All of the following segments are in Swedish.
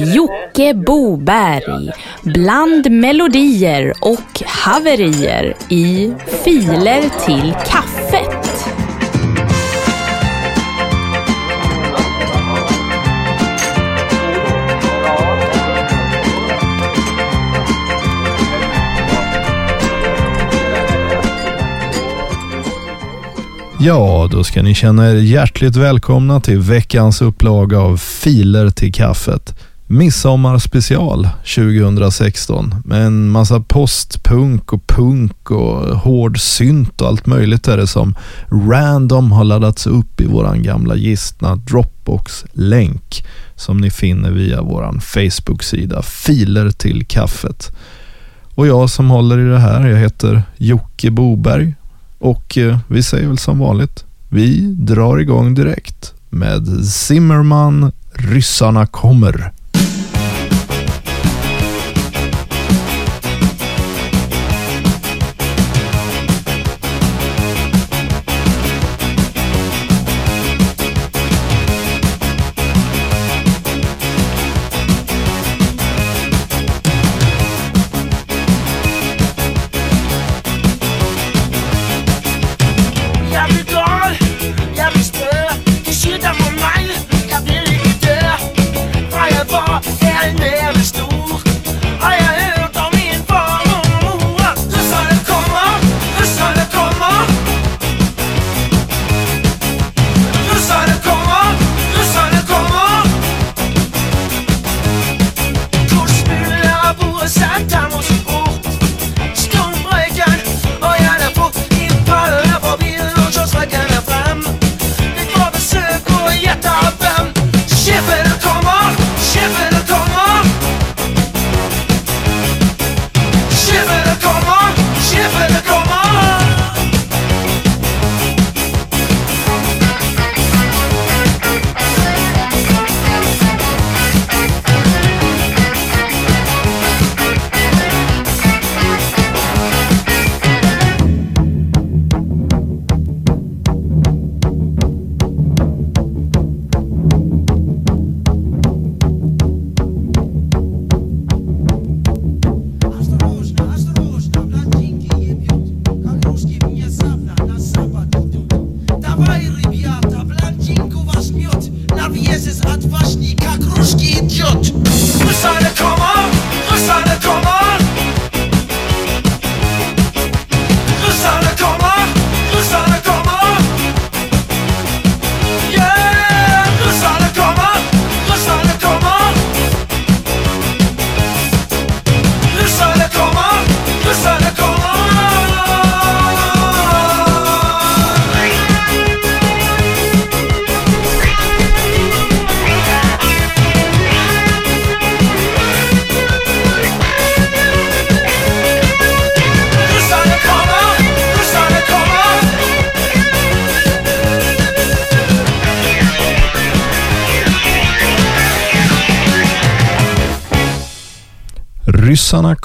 Jocke Boberg bland melodier och haverier i Filer till kaffet. Ja, då ska ni känna er hjärtligt välkomna till veckans upplaga av Filer till kaffet. Midsommarspecial 2016 med en massa postpunk och punk och hård synt och allt möjligt är det som random har laddats upp i våran gamla gistna Dropbox-länk som ni finner via våran Facebook-sida Filer till kaffet. Och jag som håller i det här, jag heter Jocke Boberg och eh, vi säger väl som vanligt, vi drar igång direkt med Zimmerman, Ryssarna kommer.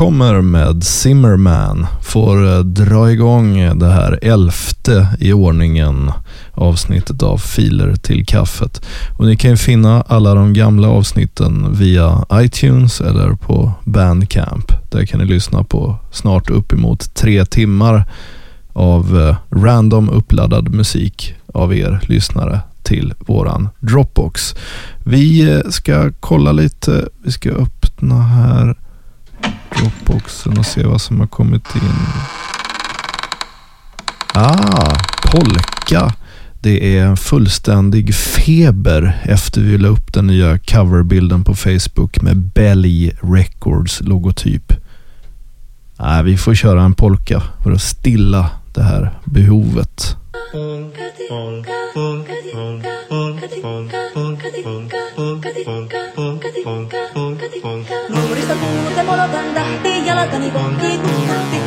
Kommer med Zimmerman får eh, dra igång det här elfte i ordningen avsnittet av Filer till kaffet. Och ni kan ju finna alla de gamla avsnitten via iTunes eller på Bandcamp. Där kan ni lyssna på snart uppemot tre timmar av eh, random uppladdad musik av er lyssnare till våran Dropbox. Vi eh, ska kolla lite, vi ska öppna här Dropboxen och se vad som har kommit in. Ah, polka. Det är en fullständig feber efter vi la upp den nya coverbilden på Facebook med Belly Records logotyp. Nej, vi får köra en polka för att stilla det här behovet. Jalkani kohti tuutti.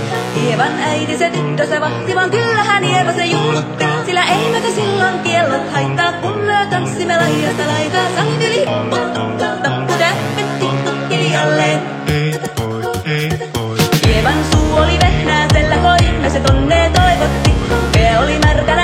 Ievan äiti se tyttö se vahti, vaan kyllähän Ieva se juutti. Sillä ei meitä silloin kiellot haittaa, kun me tanssimme laidasta laitaa. Salin yli hippottu, tappu täppetti hiljalleen. Ievan suu oli vehnäisellä, koimme se tonne toivotti. Pää oli märkänä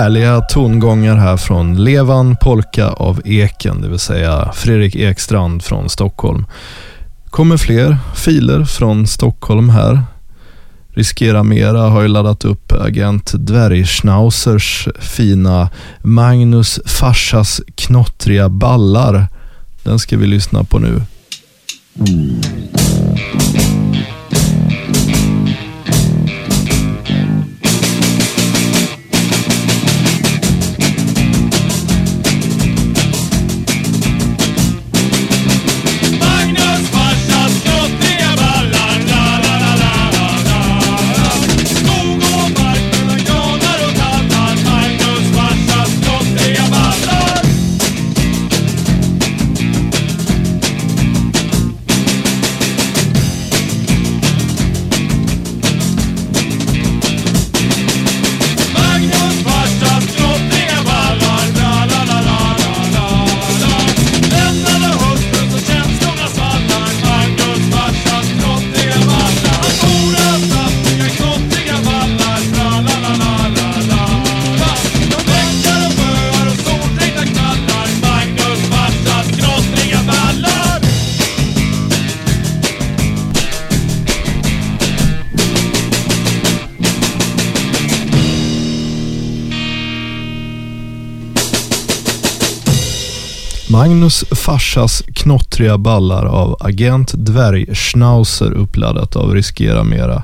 härliga tongångar här från Levan Polka av Eken, det vill säga Fredrik Ekstrand från Stockholm. Kommer fler filer från Stockholm här. Riskera Mera har ju laddat upp agent Dvärgschnauzers fina Magnus farsas knottriga ballar. Den ska vi lyssna på nu. Mm. Magnus farsas knottriga ballar av agent Dvärgschnauzer uppladdat av Riskera Mera.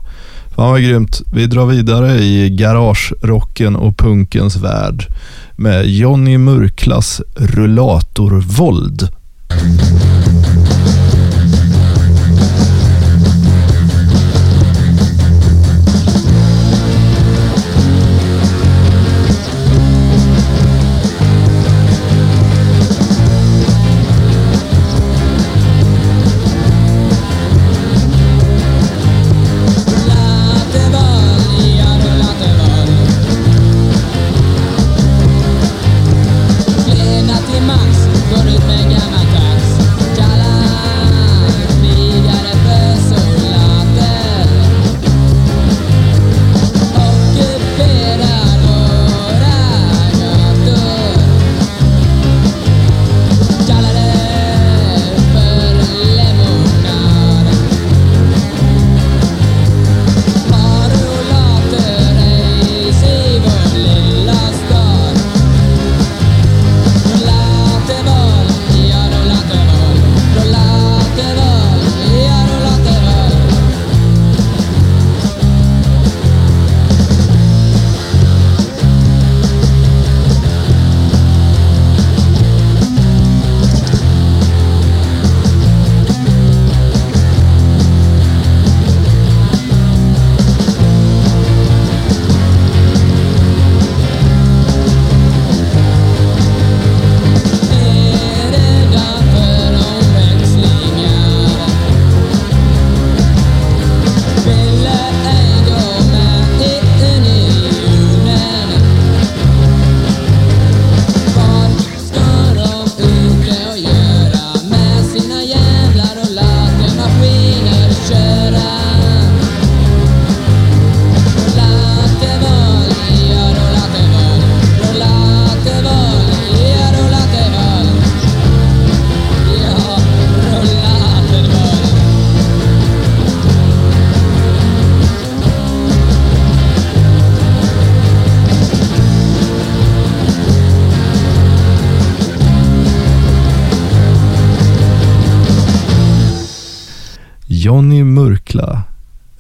Fan vad grymt. Vi drar vidare i garagerocken och punkens värld med Johnny Murklas rullatorvåld. Mm. David Benjamin.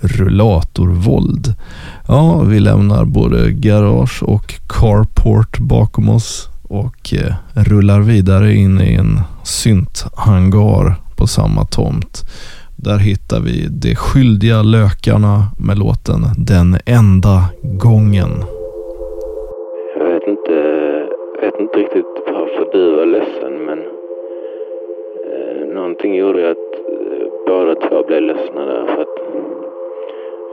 Rullatorvåld. Ja, vi lämnar både garage och carport bakom oss och eh, rullar vidare in i en synthangar på samma tomt. Där hittar vi De skyldiga lökarna med låten Den enda gången. Jag vet inte, vet inte riktigt varför du var ledsen men eh, någonting gjorde att eh, båda två blev ledsna där för att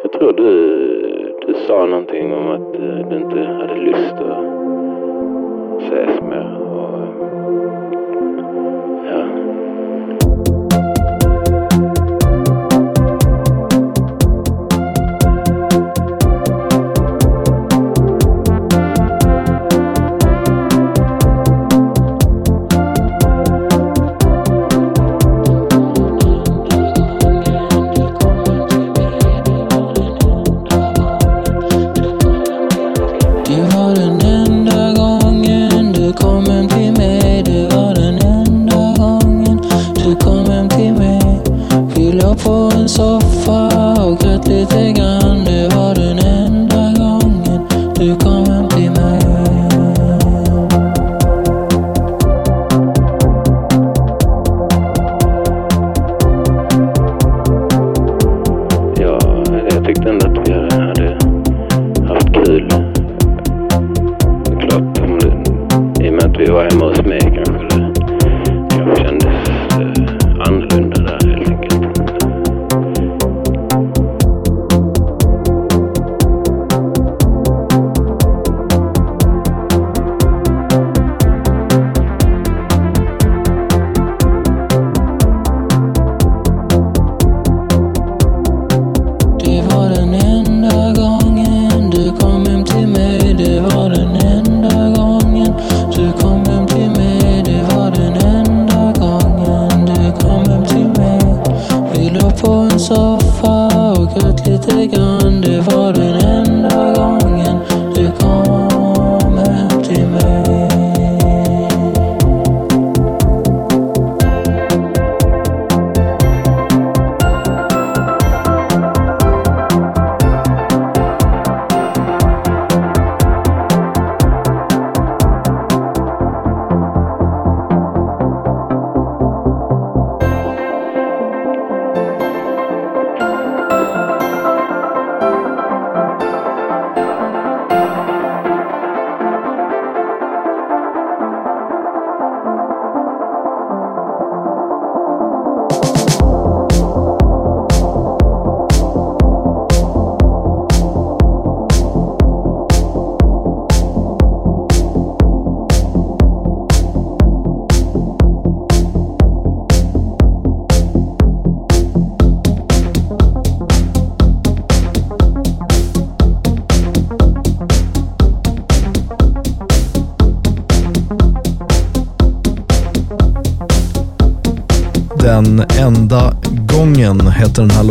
jag tror du, du sa någonting om att eh, du inte hade lust att ses mer.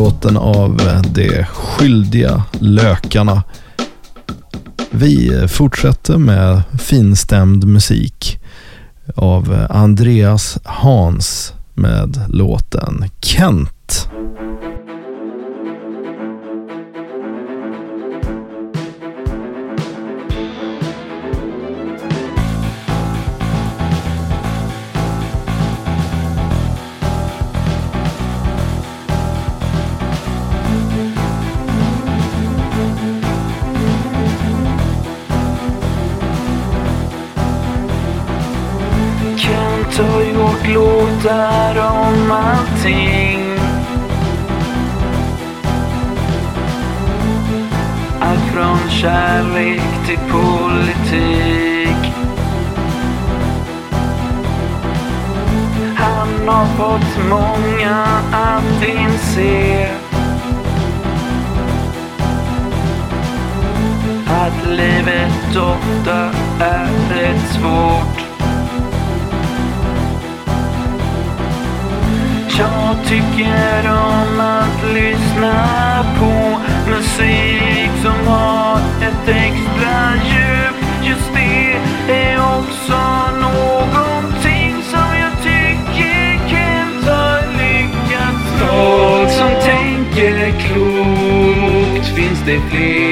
Låten av eh, De skyldiga lökarna. Vi fortsätter med finstämd musik av eh, Andreas Hans med låten Kent. Pratar om allting. Allt från kärlek till politik. Han har fått många att inse att livet ofta är rätt svårt. Jag tycker om att lyssna på musik som har ett extra djup. Just det är också någonting som jag tycker Kent har lyckats nå. Folk som tänker klokt finns det fler?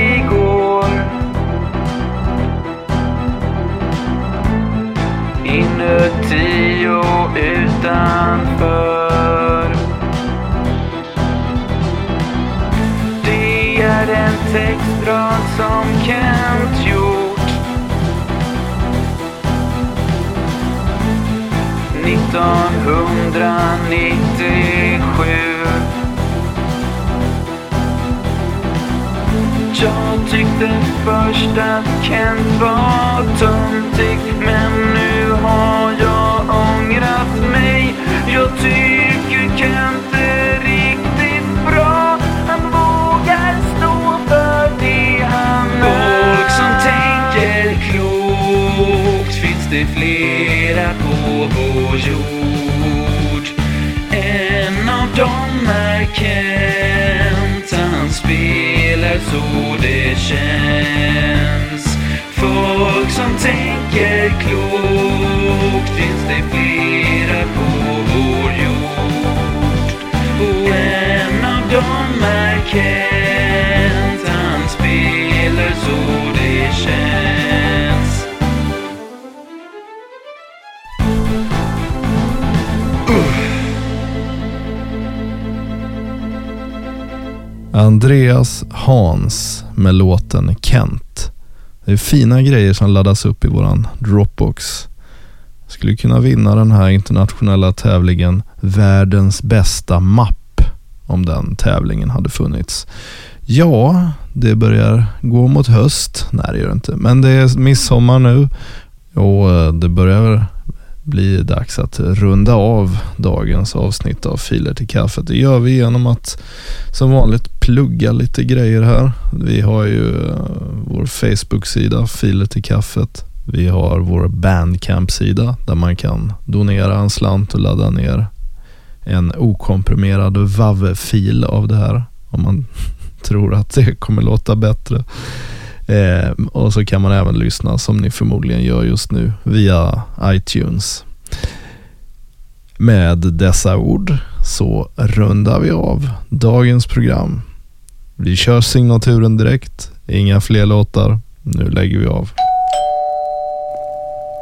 Inuti tio utanför. Det är en textrad som Kent gjort. 1997 Jag tyckte först att Kent var töntig Men nu har jag ångrat mig. Jag tycker Kent är riktigt bra. Han vågar stå för det han är. Folk som tänker klokt finns det flera på vår jord. En av dem är Kent. Han spelar så det känns. Kent Han spelar så det känns Andreas Hans med låten Kent. Det är fina grejer som laddas upp i våran Dropbox. Skulle kunna vinna den här internationella tävlingen Världens bästa mapp om den tävlingen hade funnits. Ja, det börjar gå mot höst. Nej, det gör det inte. Men det är midsommar nu och eh, det börjar bli dags att runda av dagens avsnitt av Filer till kaffet. Det gör vi genom att som vanligt plugga lite grejer här. Vi har ju eh, vår Facebook-sida Filer till kaffet. Vi har vår Bandcamp-sida där man kan donera en slant och ladda ner en okomprimerad WAV-fil av det här om man tror att det kommer låta bättre. Eh, och så kan man även lyssna som ni förmodligen gör just nu via iTunes. Med dessa ord så rundar vi av dagens program. Vi kör signaturen direkt, inga fler låtar. Nu lägger vi av.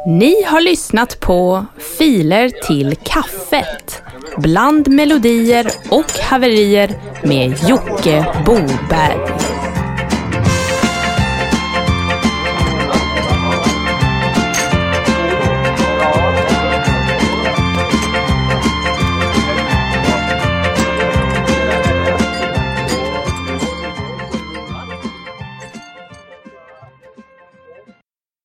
Ni har lyssnat på Filer till kaffet. Bland melodier och haverier med Jocke Boberg.